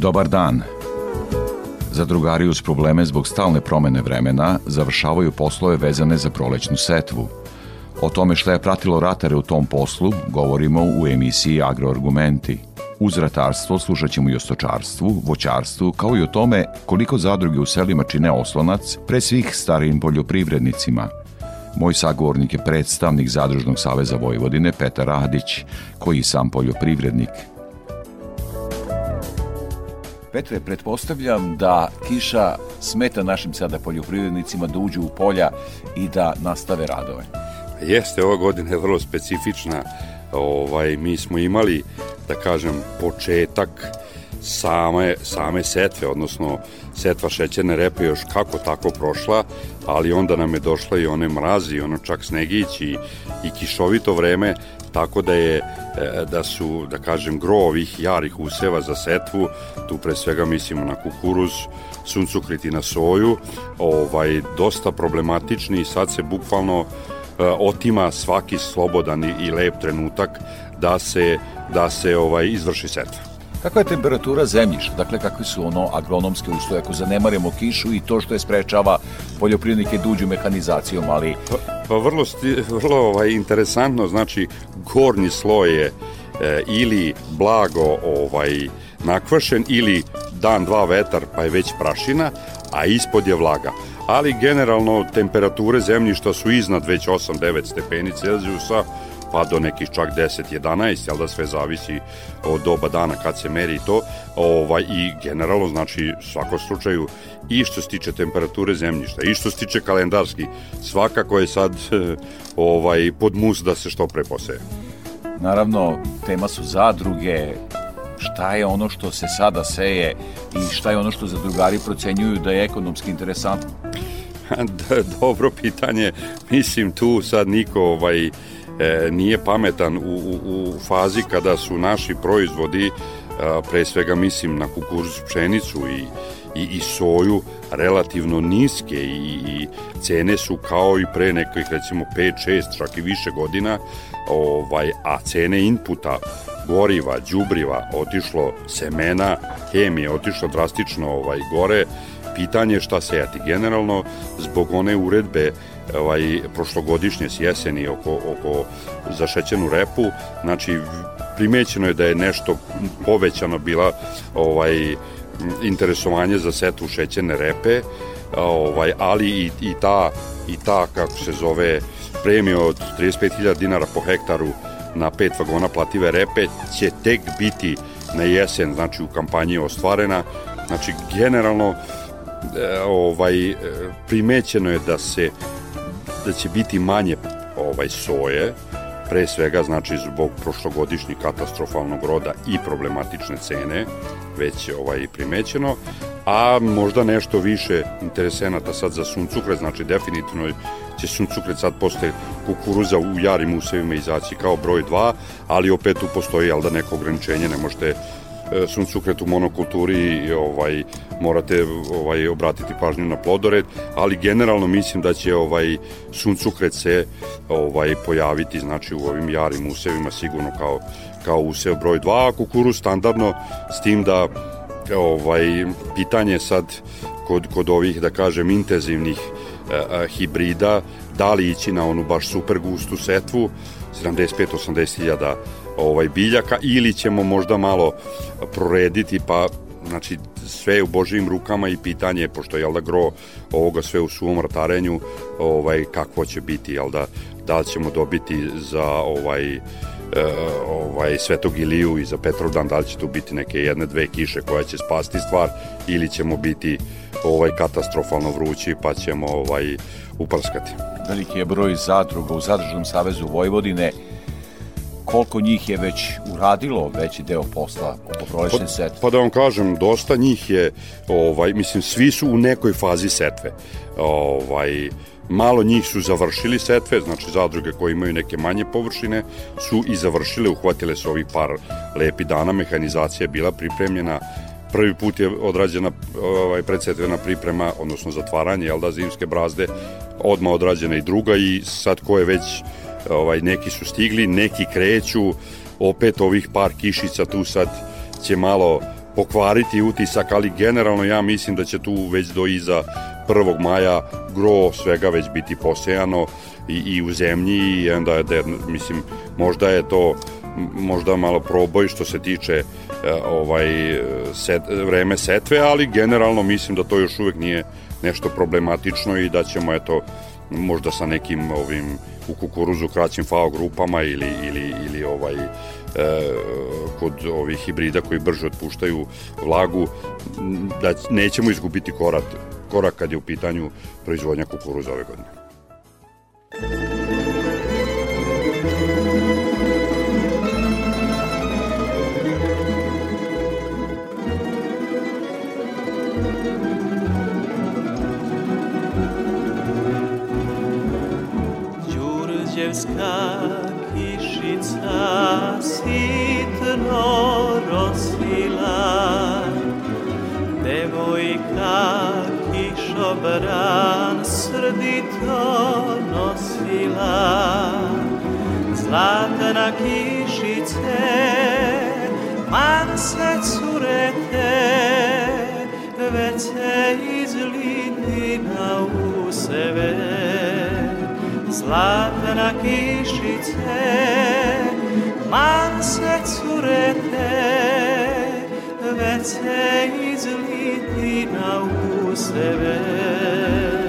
Dobar dan. Zadrugari uz probleme zbog stalne promene vremena završavaju poslove vezane za prolećnu setvu. O tome šta je pratilo ratare u tom poslu govorimo u emisiji Agroargumenti. Uz ratarstvo slušat ćemo i o stočarstvu, voćarstvu, kao i o tome koliko zadruge u selima čine oslonac pre svih starijim poljoprivrednicima. Moj sagovornik je predstavnik Zadružnog saveza Vojvodine Petar Radić, koji sam poljoprivrednik – Petre, pretpostavljam da kiša smeta našim sada poljoprivrednicima da uđu u polja i da nastave radove. Jeste, ova godina je vrlo specifična. Ovaj, mi smo imali, da kažem, početak same, same setve, odnosno setva šećerne repe još kako tako prošla, ali onda nam je došla i one mrazi, ono čak snegić i, i kišovito vreme, tako da je e, da su, da kažem, gro ovih jarih useva za setvu, tu pre svega mislimo na kukuruz, suncukrit i na soju, ovaj, dosta problematični i sad se bukvalno e, otima svaki slobodan i lep trenutak da se, da se ovaj, izvrši setva. Kakva je temperatura zemljišta? Dakle, kakvi su ono agronomske usloje? Ako zanemarimo kišu i to što je sprečava poljoprivrednike da uđu mehanizacijom, ali... Pa, pa vrlo, vrlo ovaj, interesantno, znači, gornji sloj je e, ili blago ovaj, nakvašen ili dan, dva vetar pa je već prašina, a ispod je vlaga. Ali generalno temperature zemljišta su iznad već 8-9 stepeni Celzijusa, pa do nekih čak 10-11, jel da sve zavisi od doba dana kad se meri to, ovaj, i generalno, znači, u svakom slučaju, i što se tiče temperature zemljišta, i što se tiče kalendarski, svakako je sad ovaj, pod mus da se što pre poseje. Naravno, tema su zadruge, šta je ono što se sada seje i šta je ono što zadrugari procenjuju da je ekonomski interesantno? Dobro pitanje, mislim tu sad niko ovaj, e, nije pametan u, u, u fazi kada su naši proizvodi, e, pre svega mislim na kukuruz, pšenicu i, i, i soju, relativno niske i, i cene su kao i pre nekih recimo 5, 6, čak i više godina, ovaj, a cene inputa goriva, đubriva, otišlo semena, hemije, otišlo drastično ovaj gore, pitanje je šta sejati. Generalno, zbog one uredbe ovaj, prošlogodišnje s jeseni oko, oko za šećenu repu, znači primećeno je da je nešto povećano bila ovaj interesovanje za setu šećerne repe, ovaj, ali i, i ta i ta kako se zove premija od 35.000 dinara po hektaru na pet vagona plative repe će tek biti na jesen, znači u kampanji ostvarena. Znači generalno ovaj primećeno je da se da će biti manje ovaj soje, pre svega znači zbog prošlogodišnjih katastrofalnog roda i problematične cene, već je ovaj primećeno, a možda nešto više interesenata sad za suncukret, znači definitivno će suncukret sad posle kukuruza u jarim usevima izaći kao broj 2, ali opet tu postoji jel da neko ograničenje, ne možete E, suncukret u monokulturi ovaj morate ovaj obratiti pažnju na plodored, ali generalno mislim da će ovaj suncukret se ovaj pojaviti znači u ovim jarim usevima sigurno kao kao usev broj 2, a kukuruz standardno s tim da ovaj pitanje sad kod kod ovih da kažem intenzivnih eh, hibrida da li ići na onu baš super gustu setvu 75-80 hiljada ovaj biljaka ili ćemo možda malo prorediti pa znači sve je u Božijim rukama i pitanje je, pošto je da gro ovoga sve u suvom ratarenju ovaj, kakvo će biti, jel da, da li ćemo dobiti za ovaj e, ovaj, Svetog Iliju i za Petrovdan, da li će tu biti neke jedne, dve kiše koja će spasti stvar ili ćemo biti ovaj katastrofalno vrući pa ćemo ovaj uprskati. Veliki je broj zadruga u Zadružnom savezu Vojvodine koliko njih je već uradilo veći deo posla oko prolećne pa, setve? Pa da vam kažem, dosta njih je, ovaj, mislim, svi su u nekoj fazi setve. Ovaj, malo njih su završili setve, znači zadruge koje imaju neke manje površine su i završile, uhvatile su ovih par lepi dana, mehanizacija je bila pripremljena, prvi put je odrađena ovaj, predsetvena priprema, odnosno zatvaranje, jel da, zimske brazde, odma odrađena i druga i sad ko je već ovaj, neki su stigli, neki kreću, opet ovih par kišica tu sad će malo pokvariti utisak, ali generalno ja mislim da će tu već do iza 1. maja gro svega već biti posejano i, i u zemlji i onda je, da, mislim, možda je to možda malo proboj što se tiče e, ovaj set, vreme setve, ali generalno mislim da to još uvek nije nešto problematično i da ćemo eto možda sa nekim ovim u kukuruzu kraćim FAO grupama ili, ili, ili ovaj e, kod ovih hibrida koji brže otpuštaju vlagu da nećemo izgubiti korak, korak kad je u pitanju proizvodnja kukuruza ove godine. Đurđevska kišica sitno rosila. Devojka kišobran srdito nosila. Zlatna kišice, man se curete Već se izliti na useve zlatna kišice, man se curete, već se izliti na useve.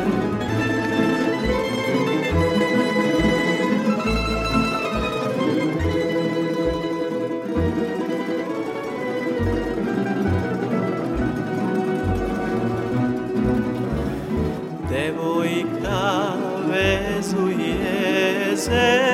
say.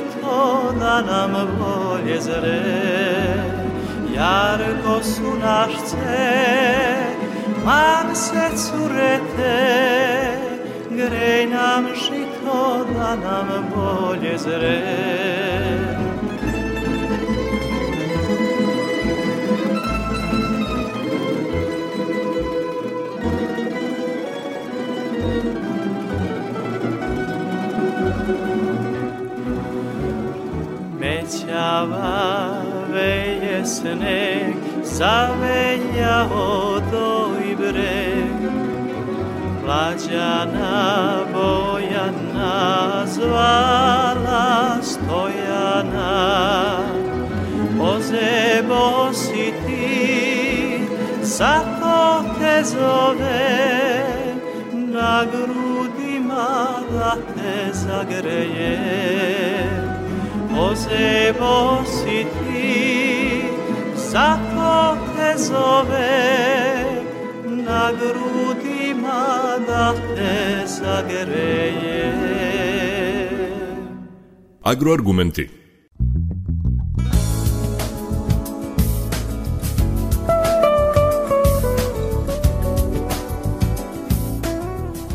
Nam žito da nam bolje zre. Jarko su našce, man se curete, Grej nam žito to da nam bolje zre. Mećava veje sneg, zavejao do i breg, Mlađana Bojana zvala Stojana Ozebo si ti, zato te zove Na grudima da te zagreje Ozebo si ti, zato te zove na grudima da te zagreje. Agroargumenti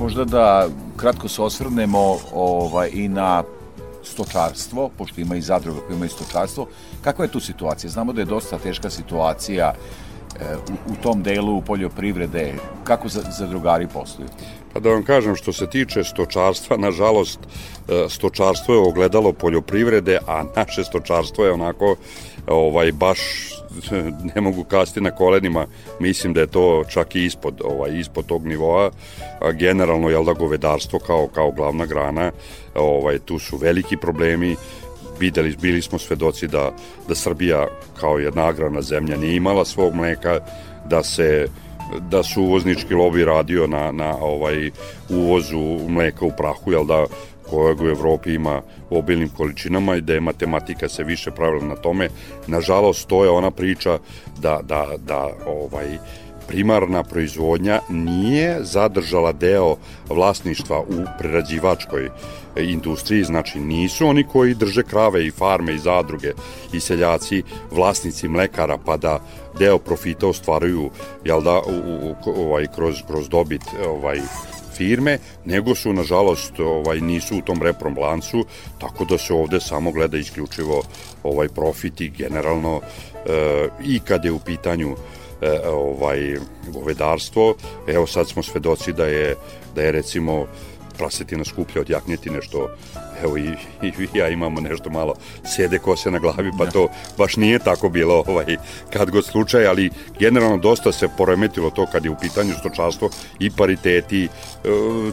Možda da kratko se osvrnemo ovaj, i na stočarstvo, pošto ima i zadruga koja ima i stočarstvo. Kakva je tu situacija? Znamo da je dosta teška situacija e, u, u tom delu poljoprivrede. Kako zadrugari posluju? Pa da vam kažem, što se tiče stočarstva, nažalost, e, stočarstvo je ogledalo poljoprivrede, a naše stočarstvo je onako ovaj baš ne mogu kasti na kolenima, mislim da je to čak i ispod, ovaj, ispod tog nivoa. Generalno, jel da, govedarstvo kao, kao glavna grana, ovaj, tu su veliki problemi, videli, bili smo svedoci da, da Srbija kao jedna agrarna zemlja nije imala svog mleka, da se da su uvoznički lobi radio na, na ovaj uvozu mleka u prahu, jel da kojeg u Evropi ima u obilnim količinama i da je matematika se više pravila na tome. Nažalost, to je ona priča da, da, da ovaj, primarna proizvodnja nije zadržala deo vlasništva u prerađivačkoj industriji, znači nisu oni koji drže krave i farme i zadruge i seljaci vlasnici mlekara pa da deo profita ostvaruju jel da, u, u, ovaj, kroz, kroz dobit ovaj, firme, nego su, nažalost, ovaj, nisu u tom reprom lancu, tako da se ovde samo gleda isključivo ovaj profit i generalno e, i kada je u pitanju e, ovaj govedarstvo, evo sad smo svedoci da je da je recimo prasetina skuplja od jaknjetine što evo i, i ja imamo nešto malo sede kose na glavi pa to baš nije tako bilo ovaj kad god slučaj ali generalno dosta se poremetilo to kad je u pitanju stočarstvo i pariteti e,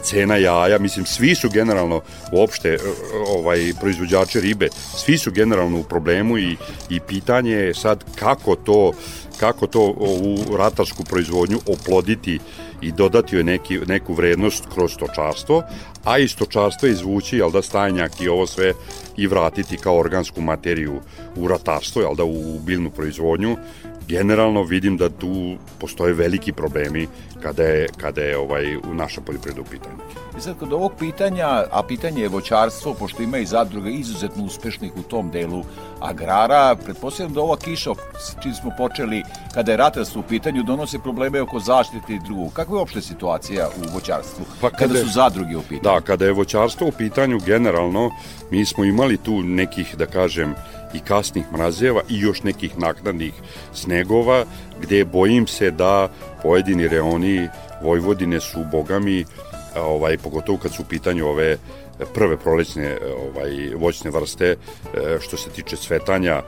cena jaja. Mislim svi su generalno uopšte e, ovaj proizvođači ribe svi su generalno u problemu i, i pitanje je sad kako to kako to u ratarsku proizvodnju oploditi i dodati joj neki, neku vrednost kroz stočarstvo, a i stočarstvo izvući, jel da, stajnjak i ovo sve i vratiti kao organsku materiju u ratarstvo, jel da, u biljnu proizvodnju, generalno vidim da tu postoje veliki problemi kada je, kada je ovaj, u naša poljoprivreda u pitanju. I sad kod ovog pitanja, a pitanje je voćarstvo, pošto ima i zadruga izuzetno uspešnih u tom delu agrara, pretpostavljam da ova kiša, čim smo počeli, kada je ratarstvo u pitanju, donose probleme oko zaštite i drugog. Kakva je uopšte situacija u voćarstvu, pa kada, kada su zadruge u pitanju? Da, kada je voćarstvo u pitanju, generalno, mi smo imali tu nekih, da kažem, i kasnih mrazeva i još nekih naknadnih snegova, gde bojim se da pojedini reoni Vojvodine su bogami, ovaj, pogotovo kad su u pitanju ove prve prolećne ovaj, voćne vrste e, što se tiče cvetanja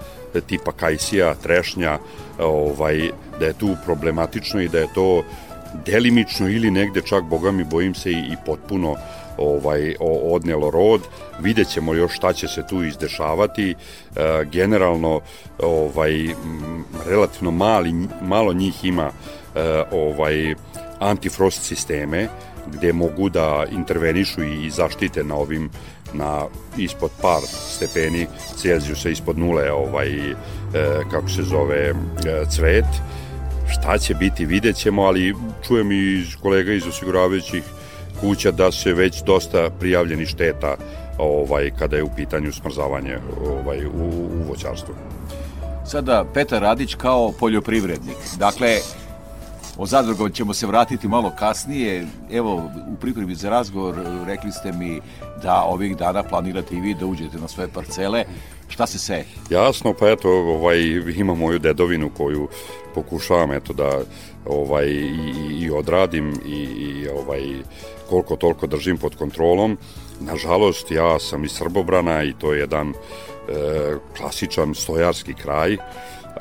tipa kajsija, trešnja, ovaj, da je tu problematično i da je to delimično ili negde čak, boga mi, bojim se i, i potpuno ovaj odnelo rod. Vidjet ćemo još šta će se tu izdešavati. E, generalno ovaj relativno mali malo njih ima e, ovaj antifrost sisteme gde mogu da intervenišu i zaštite na ovim na ispod par stepeni Celzijusa ispod nule ovaj e, kako se zove e, cvet šta će biti vidjet ćemo ali čujem i iz kolega iz osiguravajućih kuća da se već dosta prijavljeni šteta ovaj kada je u pitanju smrzavanje ovaj u, u voćarstvu. Sada Petar Radić kao poljoprivrednik. Dakle, O zadrugom ćemo se vratiti malo kasnije. Evo, u pripremi za razgovor rekli ste mi da ovih dana planirate i vi da uđete na svoje parcele. Šta se seje? Jasno, pa eto, ovaj, imam moju dedovinu koju pokušavam eto da ovaj i, i odradim i, i ovaj koliko toliko držim pod kontrolom. Nažalost, ja sam iz Srbobrana i to je jedan e, klasičan stojarski kraj.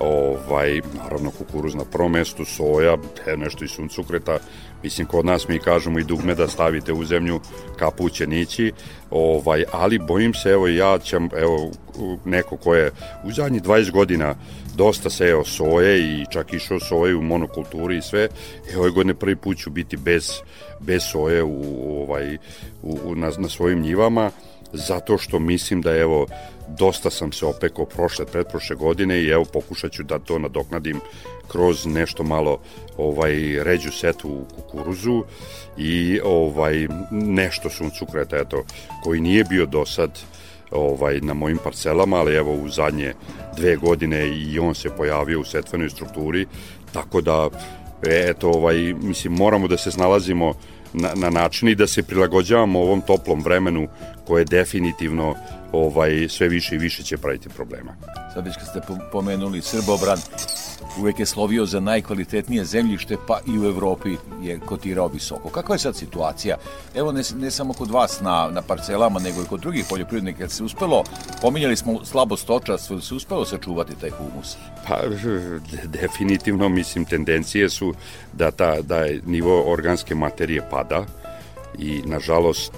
Ovaj, naravno kukuruz na prvom mestu, soja, te nešto i suncukreta, mislim kod nas mi kažemo i dugme da stavite u zemlju kapućenići, ovaj, ali bojim se, evo ja ćem, evo neko ko je u zadnjih 20 godina dosta seo soje i čak išao soje u monokulturi i sve, evo ove godine prvi put ću biti bez, bez soje u, ovaj, u, na, na svojim njivama, zato što mislim da evo dosta sam se opekao prošle, pretprošle godine i evo pokušat ću da to nadoknadim kroz nešto malo ovaj ređu setu u kukuruzu i ovaj nešto suncukreta eto koji nije bio do sad ovaj, na mojim parcelama, ali evo u zadnje dve godine i on se pojavio u setvenoj strukturi, tako da eto, ovaj, mislim, moramo da se snalazimo na, na način i da se prilagođavamo ovom toplom vremenu koje definitivno ovaj sve više i više će praviti problema. Sad već kad ste pomenuli Srbobran, uvek je slovio za najkvalitetnije zemljište, pa i u Evropi je kotirao visoko. Kakva je sad situacija? Evo, ne, ne samo kod vas na, na parcelama, nego i kod drugih poljoprivrednika, kad se uspelo, pominjali smo slabo stočarstvo, se uspelo sačuvati taj humus? Pa, definitivno, mislim, tendencije su da, ta, da je nivo organske materije pada, i nažalost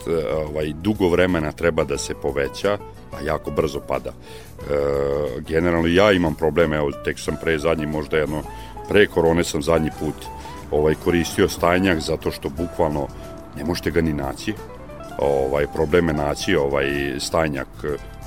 ovaj dugo vremena treba da se poveća a jako brzo pada. E, generalno ja imam probleme, evo tek sam pre zadnji možda jedno pre korone sam zadnji put ovaj koristio stajnjak zato što bukvalno ne možete ga ni naći. Ovaj probleme naći ovaj stajnjak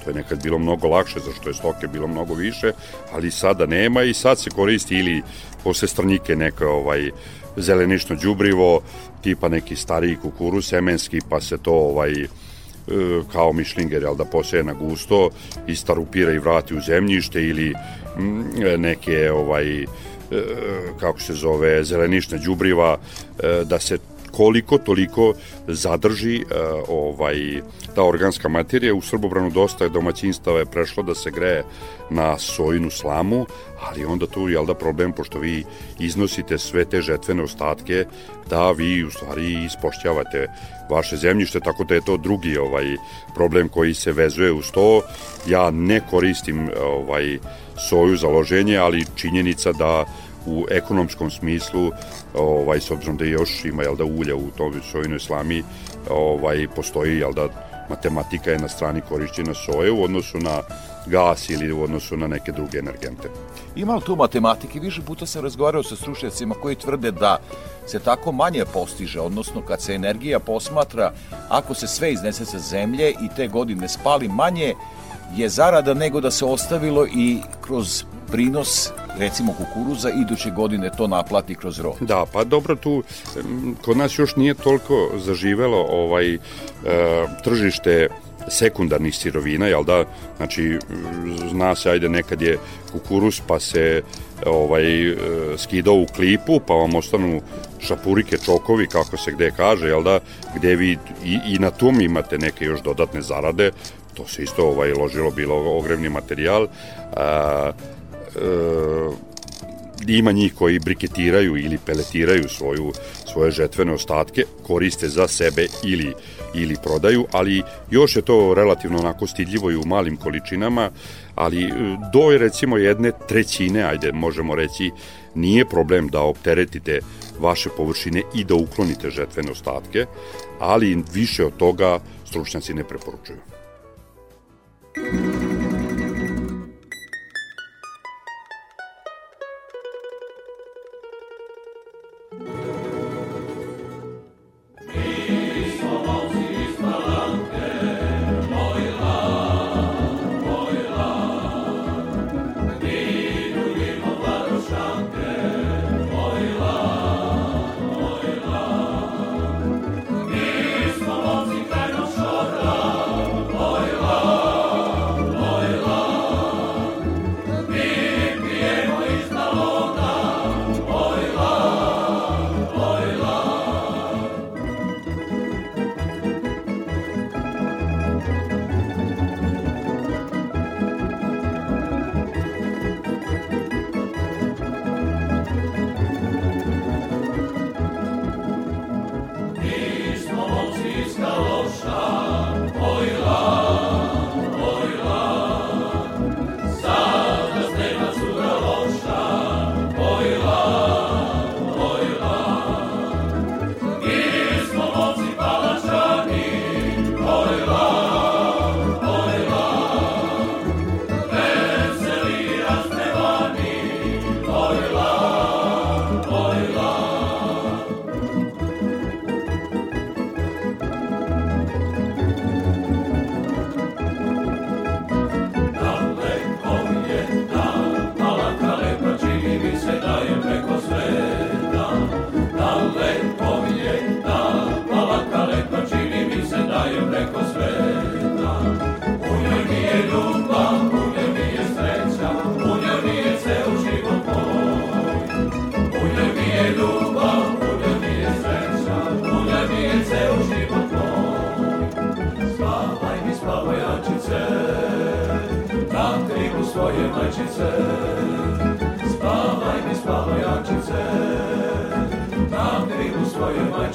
to je nekad bilo mnogo lakše zašto je stoke bilo mnogo više, ali sada nema i sad se koristi ili posle strnjike neka ovaj zelenično đubrivo, tipa neki stariji kukuruz semenski, pa se to ovaj kao mišlinger, jel da poseje na gusto i starupira i vrati u zemljište ili mm, neke ovaj e, kako se zove zelenišne đubriva e, da se koliko toliko zadrži ovaj ta organska materija u Srbobranu dosta domaćinstava je prešlo da se greje na sojinu slamu, ali onda tu je da problem, pošto vi iznosite sve te žetvene ostatke, da vi u stvari ispošćavate vaše zemljište, tako da je to drugi ovaj problem koji se vezuje uz to. Ja ne koristim ovaj soju za loženje, ali činjenica da u ekonomskom smislu ovaj s obzirom da još ima jel da ulja u toj sojinoj slami ovaj postoji jel da matematika je na strani korišćenja soje u odnosu na gas ili u odnosu na neke druge energente. Ima li tu matematike? Više puta sam razgovarao sa stručnjacima koji tvrde da se tako manje postiže, odnosno kad se energija posmatra, ako se sve iznese sa zemlje i te godine spali manje, je zarada nego da se ostavilo i kroz prinos recimo kukuruza iduće godine to naplati kroz rod. Da, pa dobro tu kod nas još nije toliko zaživelo ovaj e, tržište sekundarnih sirovina, jel da, znači zna se, ajde nekad je kukuruz pa se ovaj, e, skidao u klipu pa vam ostanu šapurike, čokovi, kako se gde kaže, jel da, gde vi i, i na tom imate neke još dodatne zarade, to se isto ovaj, ložilo bilo ogrevni materijal, a, e, ima njih koji briketiraju ili peletiraju svoju, svoje žetvene ostatke, koriste za sebe ili ili prodaju, ali još je to relativno onako stidljivo i u malim količinama, ali e, do recimo jedne trećine, ajde možemo reći, nije problem da opteretite vaše površine i da uklonite žetvene ostatke, ali više od toga stručnjaci ne preporučuju. Thank you.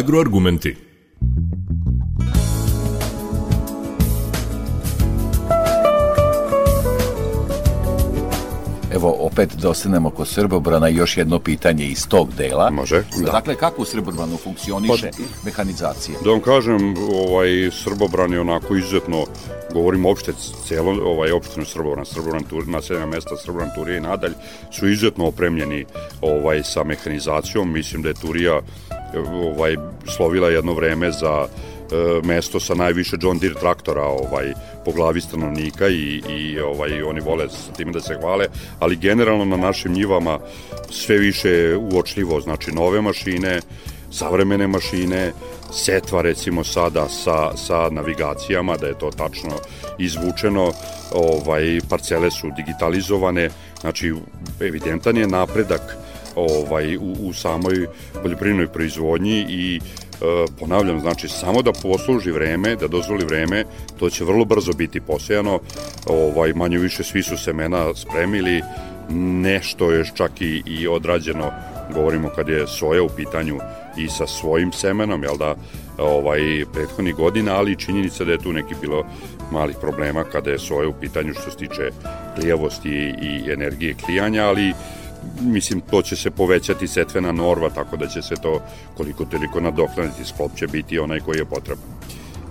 Agroargumenti. Evo, opet da ostanemo kod Srbobrana, još jedno pitanje iz tog dela. Može, da. Dakle, kako u Srbobranu funkcioniše mehanizacija? Da vam kažem, ovaj, Srbobran je onako izuzetno, govorim opšte celo, ovaj, opštinu Srbobran, Srbobran, tur, naseljena mesta Srbobran, Turija i nadalj, su izuzetno opremljeni ovaj, sa mehanizacijom. Mislim da je Turija ovaj, slovila jedno vreme za e, mesto sa najviše John Deere traktora ovaj po glavi stanovnika i, i ovaj oni vole sa time da se hvale, ali generalno na našim njivama sve više uočljivo, znači nove mašine, savremene mašine, setva recimo sada sa, sa navigacijama, da je to tačno izvučeno, ovaj, parcele su digitalizovane, znači evidentan je napredak ovaj, u, u samoj poljoprivrednoj proizvodnji i e, ponavljam, znači samo da posluži vreme, da dozvoli vreme, to će vrlo brzo biti posejano, ovaj, manje više svi su semena spremili, nešto je čak i, i odrađeno, govorimo kad je soja u pitanju i sa svojim semenom, jel da, ovaj, prethodnih godina, ali činjenica da je tu neki bilo malih problema kada je soja u pitanju što se tiče klijavosti i energije klijanja, ali mislim to će se povećati setvena norva tako da će se to koliko toliko nadoknaditi sklop će biti onaj koji je potreban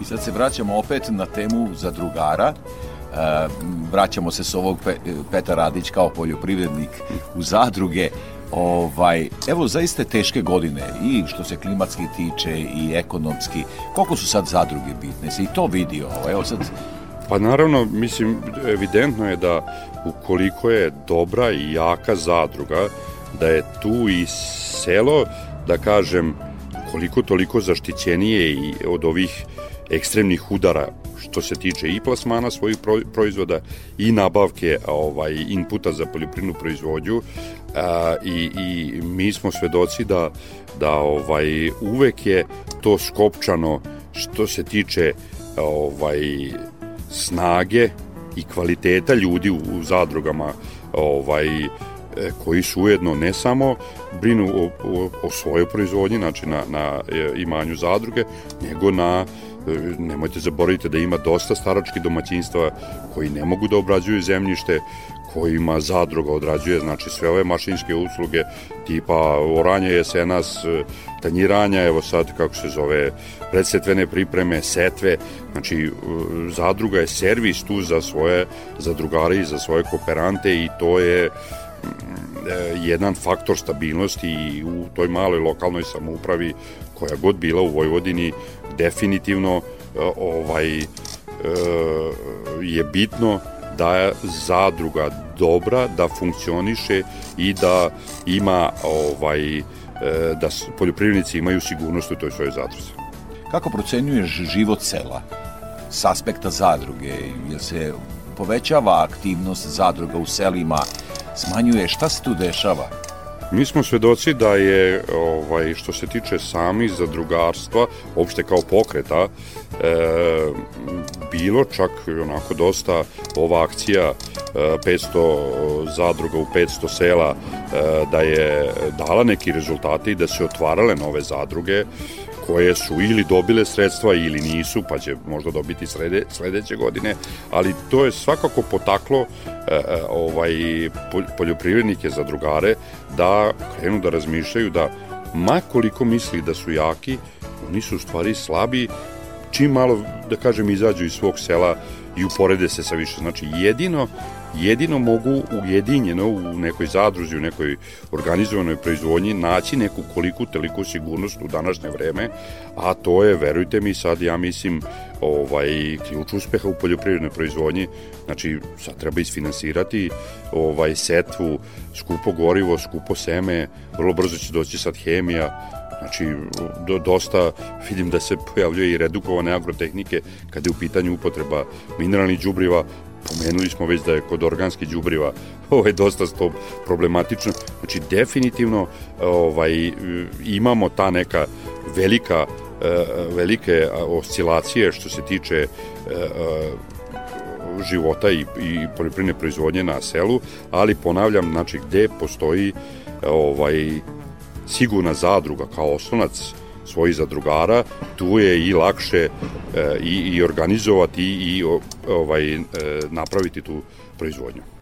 I sad se vraćamo opet na temu zadrugara. E, vraćamo se s ovog Pe, Petar Radić kao poljoprivrednik u zadruge. Ovaj, evo zaista teške godine i što se klimatski tiče i ekonomski. Koliko su sad zadruge bitne? Se i to vidi ovo. Evo sad Pa naravno, mislim, evidentno je da ukoliko je dobra i jaka zadruga, da je tu i selo, da kažem, koliko toliko zaštićenije i od ovih ekstremnih udara što se tiče i plasmana svojih proizvoda i nabavke ovaj inputa za poljoprivrednu proizvodnju a, i, i mi smo svedoci da da ovaj uvek je to skopčano što se tiče ovaj snage i kvaliteta ljudi u, zadrugama ovaj e, koji su ujedno ne samo brinu o, o, o svojoj proizvodnji, znači na, na e, imanju zadruge, nego na e, nemojte zaboraviti da ima dosta staračkih domaćinstva koji ne mogu da obrađuju zemljište, kojima zadruga odrađuje znači sve ove mašinske usluge tipa oranje jesenas, tanjiranja, evo sad kako se zove, predsetvene pripreme, setve, znači zadruga je servis tu za svoje zadrugare i za svoje kooperante i to je jedan faktor stabilnosti i u toj maloj lokalnoj samoupravi koja god bila u Vojvodini definitivno ovaj je bitno da je zadruga dobra, da funkcioniše i da ima ovaj da poljoprivrednici imaju sigurnost u toj svojoj zadruzi. Kako procenjuješ život sela s aspekta zadruge? Jel se povećava aktivnost zadruga u selima? Smanjuje? Šta se tu dešava? Mi smo svedoci da je, ovaj, što se tiče sami zadrugarstva, opšte kao pokreta, e, bilo čak onako dosta ova akcija e, 500 zadruga u 500 sela e, da je dala neki rezultati i da se otvarale nove zadruge koje su ili dobile sredstva ili nisu, pa će možda dobiti slede, sledeće godine, ali to je svakako potaklo e, e ovaj poljoprivrednike, zadrugare da krenu da razmišljaju da makoliko misli da su jaki, oni su u stvari slabi, čim malo, da kažem, izađu iz svog sela i uporede se sa više. Znači, jedino jedino mogu ujedinjeno u nekoj zadruzi, u nekoj organizovanoj proizvodnji naći neku koliku teliku sigurnost u današnje vreme, a to je, verujte mi, sad ja mislim, ovaj, ključ uspeha u poljoprivrednoj proizvodnji, znači sad treba isfinansirati ovaj, setvu, skupo gorivo, skupo seme, vrlo brzo će doći sad hemija, Znači, do, dosta vidim da se pojavljuje i redukovane agrotehnike kada je u pitanju upotreba mineralnih đubriva, Pomenuli smo već da je kod organskih đubriva ovaj dosta sto problematično. Znači definitivno ovaj imamo ta neka velika eh, velike oscilacije što se tiče eh, eh, života i, i poljoprivredne proizvodnje na selu, ali ponavljam, znači gde postoji ovaj sigurna zadruga kao osnovac svojih zadrugara, tu je i lakše e, i, i organizovati i, i ovaj, e, napraviti tu proizvodnju.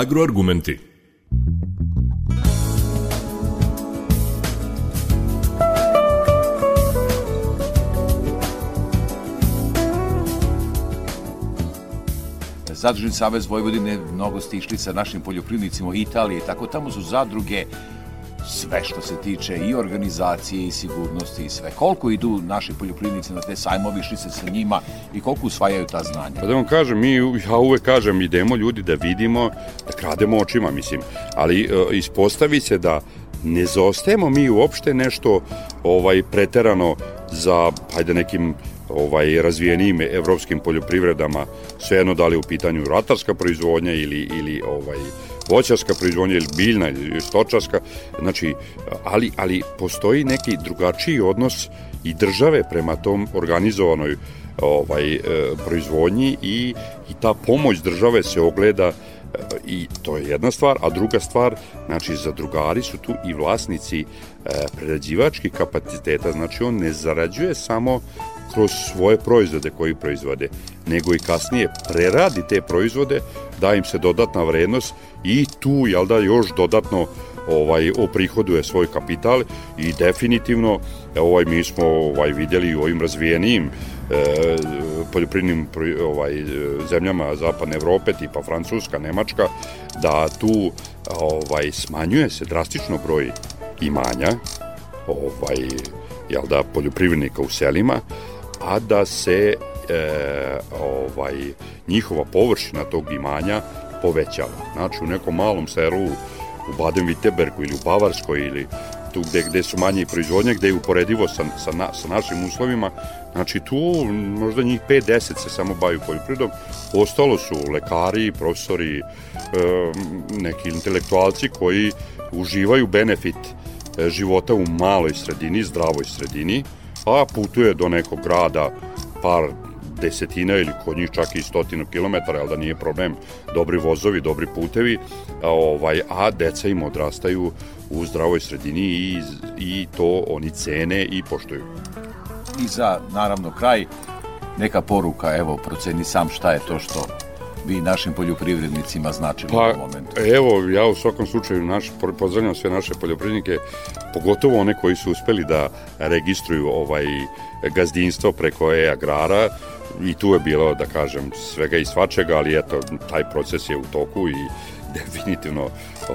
Agroargumenti. Zadružni savez Vojvodine mnogo ste išli sa našim poljoprivrednicima u Italiji, tako tamo su zadruge sve što se tiče i organizacije i sigurnosti i sve. Koliko idu naši poljoprivrednici na te sajmovi, išli se sa njima i koliko usvajaju ta znanja? Pa da vam kažem, mi, ja uvek kažem, idemo ljudi da vidimo, da krademo očima, mislim, ali e, ispostavi se da ne zaostajemo mi uopšte nešto ovaj preterano za hajde nekim ovaj razvijenim evropskim poljoprivredama svejedno da li u pitanju ratarska proizvodnja ili ili ovaj voćarska proizvodnja ili biljna ili stočarska znači ali ali postoji neki drugačiji odnos i države prema tom organizovanoj ovaj e, proizvodnji i i ta pomoć države se ogleda i to je jedna stvar, a druga stvar, znači zadrugari su tu i vlasnici e, prerađivačkih kapaciteta, znači on ne zarađuje samo kroz svoje proizvode koji proizvode, nego i kasnije preradi te proizvode, da im se dodatna vrednost i tu, jel da, još dodatno ovaj oprihoduje svoj kapital i definitivno ovaj mi smo ovaj vidjeli u ovim razvijenim e, poljoprivrednim ovaj zemljama zapadne Evrope tipa Francuska, Nemačka da tu ovaj smanjuje se drastično broj imanja ovaj jel da poljoprivrednika u selima a da se e, ovaj njihova površina tog imanja povećava. Znači u nekom malom selu u Baden-Württembergu ili u Bavarskoj ili tu gde, gde su manje proizvodnje, gde je uporedivo sa, sa, na, sa našim uslovima, znači tu možda njih 5-10 se samo bavaju poljoprivredom, ostalo su lekari, profesori, e, neki intelektualci koji uživaju benefit e, života u maloj sredini, zdravoj sredini, a putuje do nekog grada par desetina ili kod njih čak i stotinu kilometara, ali da nije problem, dobri vozovi, dobri putevi, a, ovaj, a deca im odrastaju u zdravoj sredini i, i to oni cene i poštuju. I za, naravno, kraj, neka poruka, evo, proceni sam šta je to što vi našim poljoprivrednicima značili pa, u momentu? Evo, ja u svakom slučaju naš, pozdravljam sve naše poljoprivrednike, pogotovo one koji su uspeli da registruju ovaj gazdinstvo preko e-agrara, i tu je bilo, da kažem, svega i svačega, ali eto, taj proces je u toku i definitivno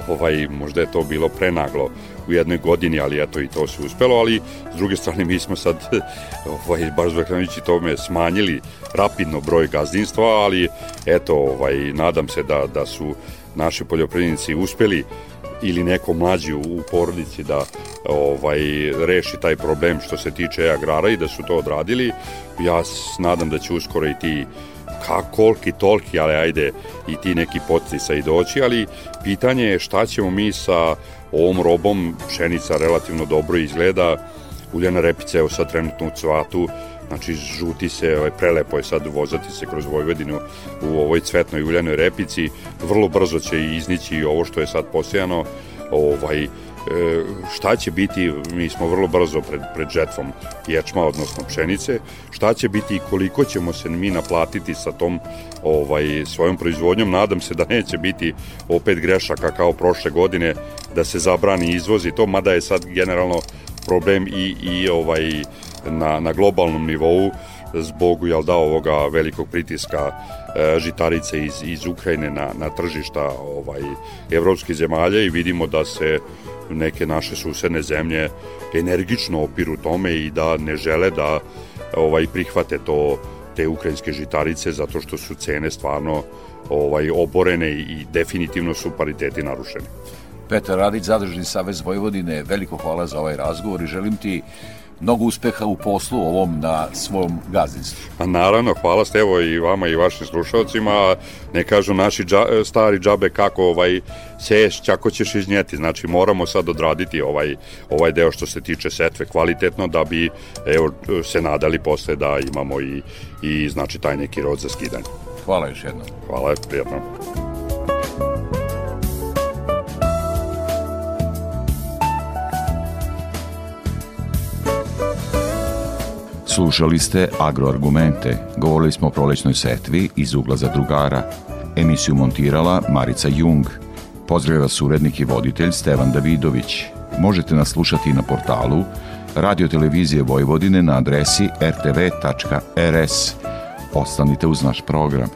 ovaj, možda je to bilo prenaglo u jednoj godini, ali eto i to se uspelo, ali s druge strane mi smo sad ovaj, baš zahvaljujući tome smanjili rapidno broj gazdinstva, ali eto, ovaj, nadam se da, da su naši poljoprivrednici uspeli ili neko mlađi u porodici da ovaj reši taj problem što se tiče agrara i da su to odradili. Ja nadam da će uskoro i ti ka koliki tolki, ali ajde i ti neki i doći, ali pitanje je šta ćemo mi sa ovom robom, pšenica relativno dobro izgleda, uljana repica je sad trenutno u cvatu, znači žuti se, ovaj, prelepo je sad vozati se kroz Vojvodinu u ovoj cvetnoj uljanoj repici, vrlo brzo će iznići ovo što je sad posijano, ovaj, e, šta će biti, mi smo vrlo brzo pred, pred žetvom ječma, odnosno pšenice, šta će biti i koliko ćemo se mi naplatiti sa tom ovaj, svojom proizvodnjom, nadam se da neće biti opet grešaka kao prošle godine, da se zabrani izvoz i to, mada je sad generalno problem i, i ovaj na, na globalnom nivou zbog jel da ovoga velikog pritiska e, žitarice iz, iz Ukrajine na, na tržišta ovaj evropskih zemalja i vidimo da se neke naše susedne zemlje energično opiru tome i da ne žele da ovaj prihvate to te ukrajinske žitarice zato što su cene stvarno ovaj oborene i definitivno su pariteti narušeni. Petar Radić, Zadružni savez Vojvodine, veliko hvala za ovaj razgovor i želim ti mnogo uspeha u poslu ovom na svom gazdinstvu. A naravno, hvala ste evo i vama i vašim slušalcima. Ne kažu naši dža, stari džabe kako ovaj seješ, kako ćeš iznijeti. Znači moramo sad odraditi ovaj, ovaj deo što se tiče setve kvalitetno da bi evo, se nadali posle da imamo i, i znači taj neki rod za skidanje. Hvala još jednom. Hvala, prijatno. Slušali ste Agroargumente. Govorili smo o prolećnoj setvi iz ugla za drugara. Emisiju montirala Marica Jung. Pozdravlja surednik i voditelj Stevan Davidović. Možete nas slušati na portalu Radio Televizije Vojvodine na adresi rtv.rs. Ostanite uz naš program.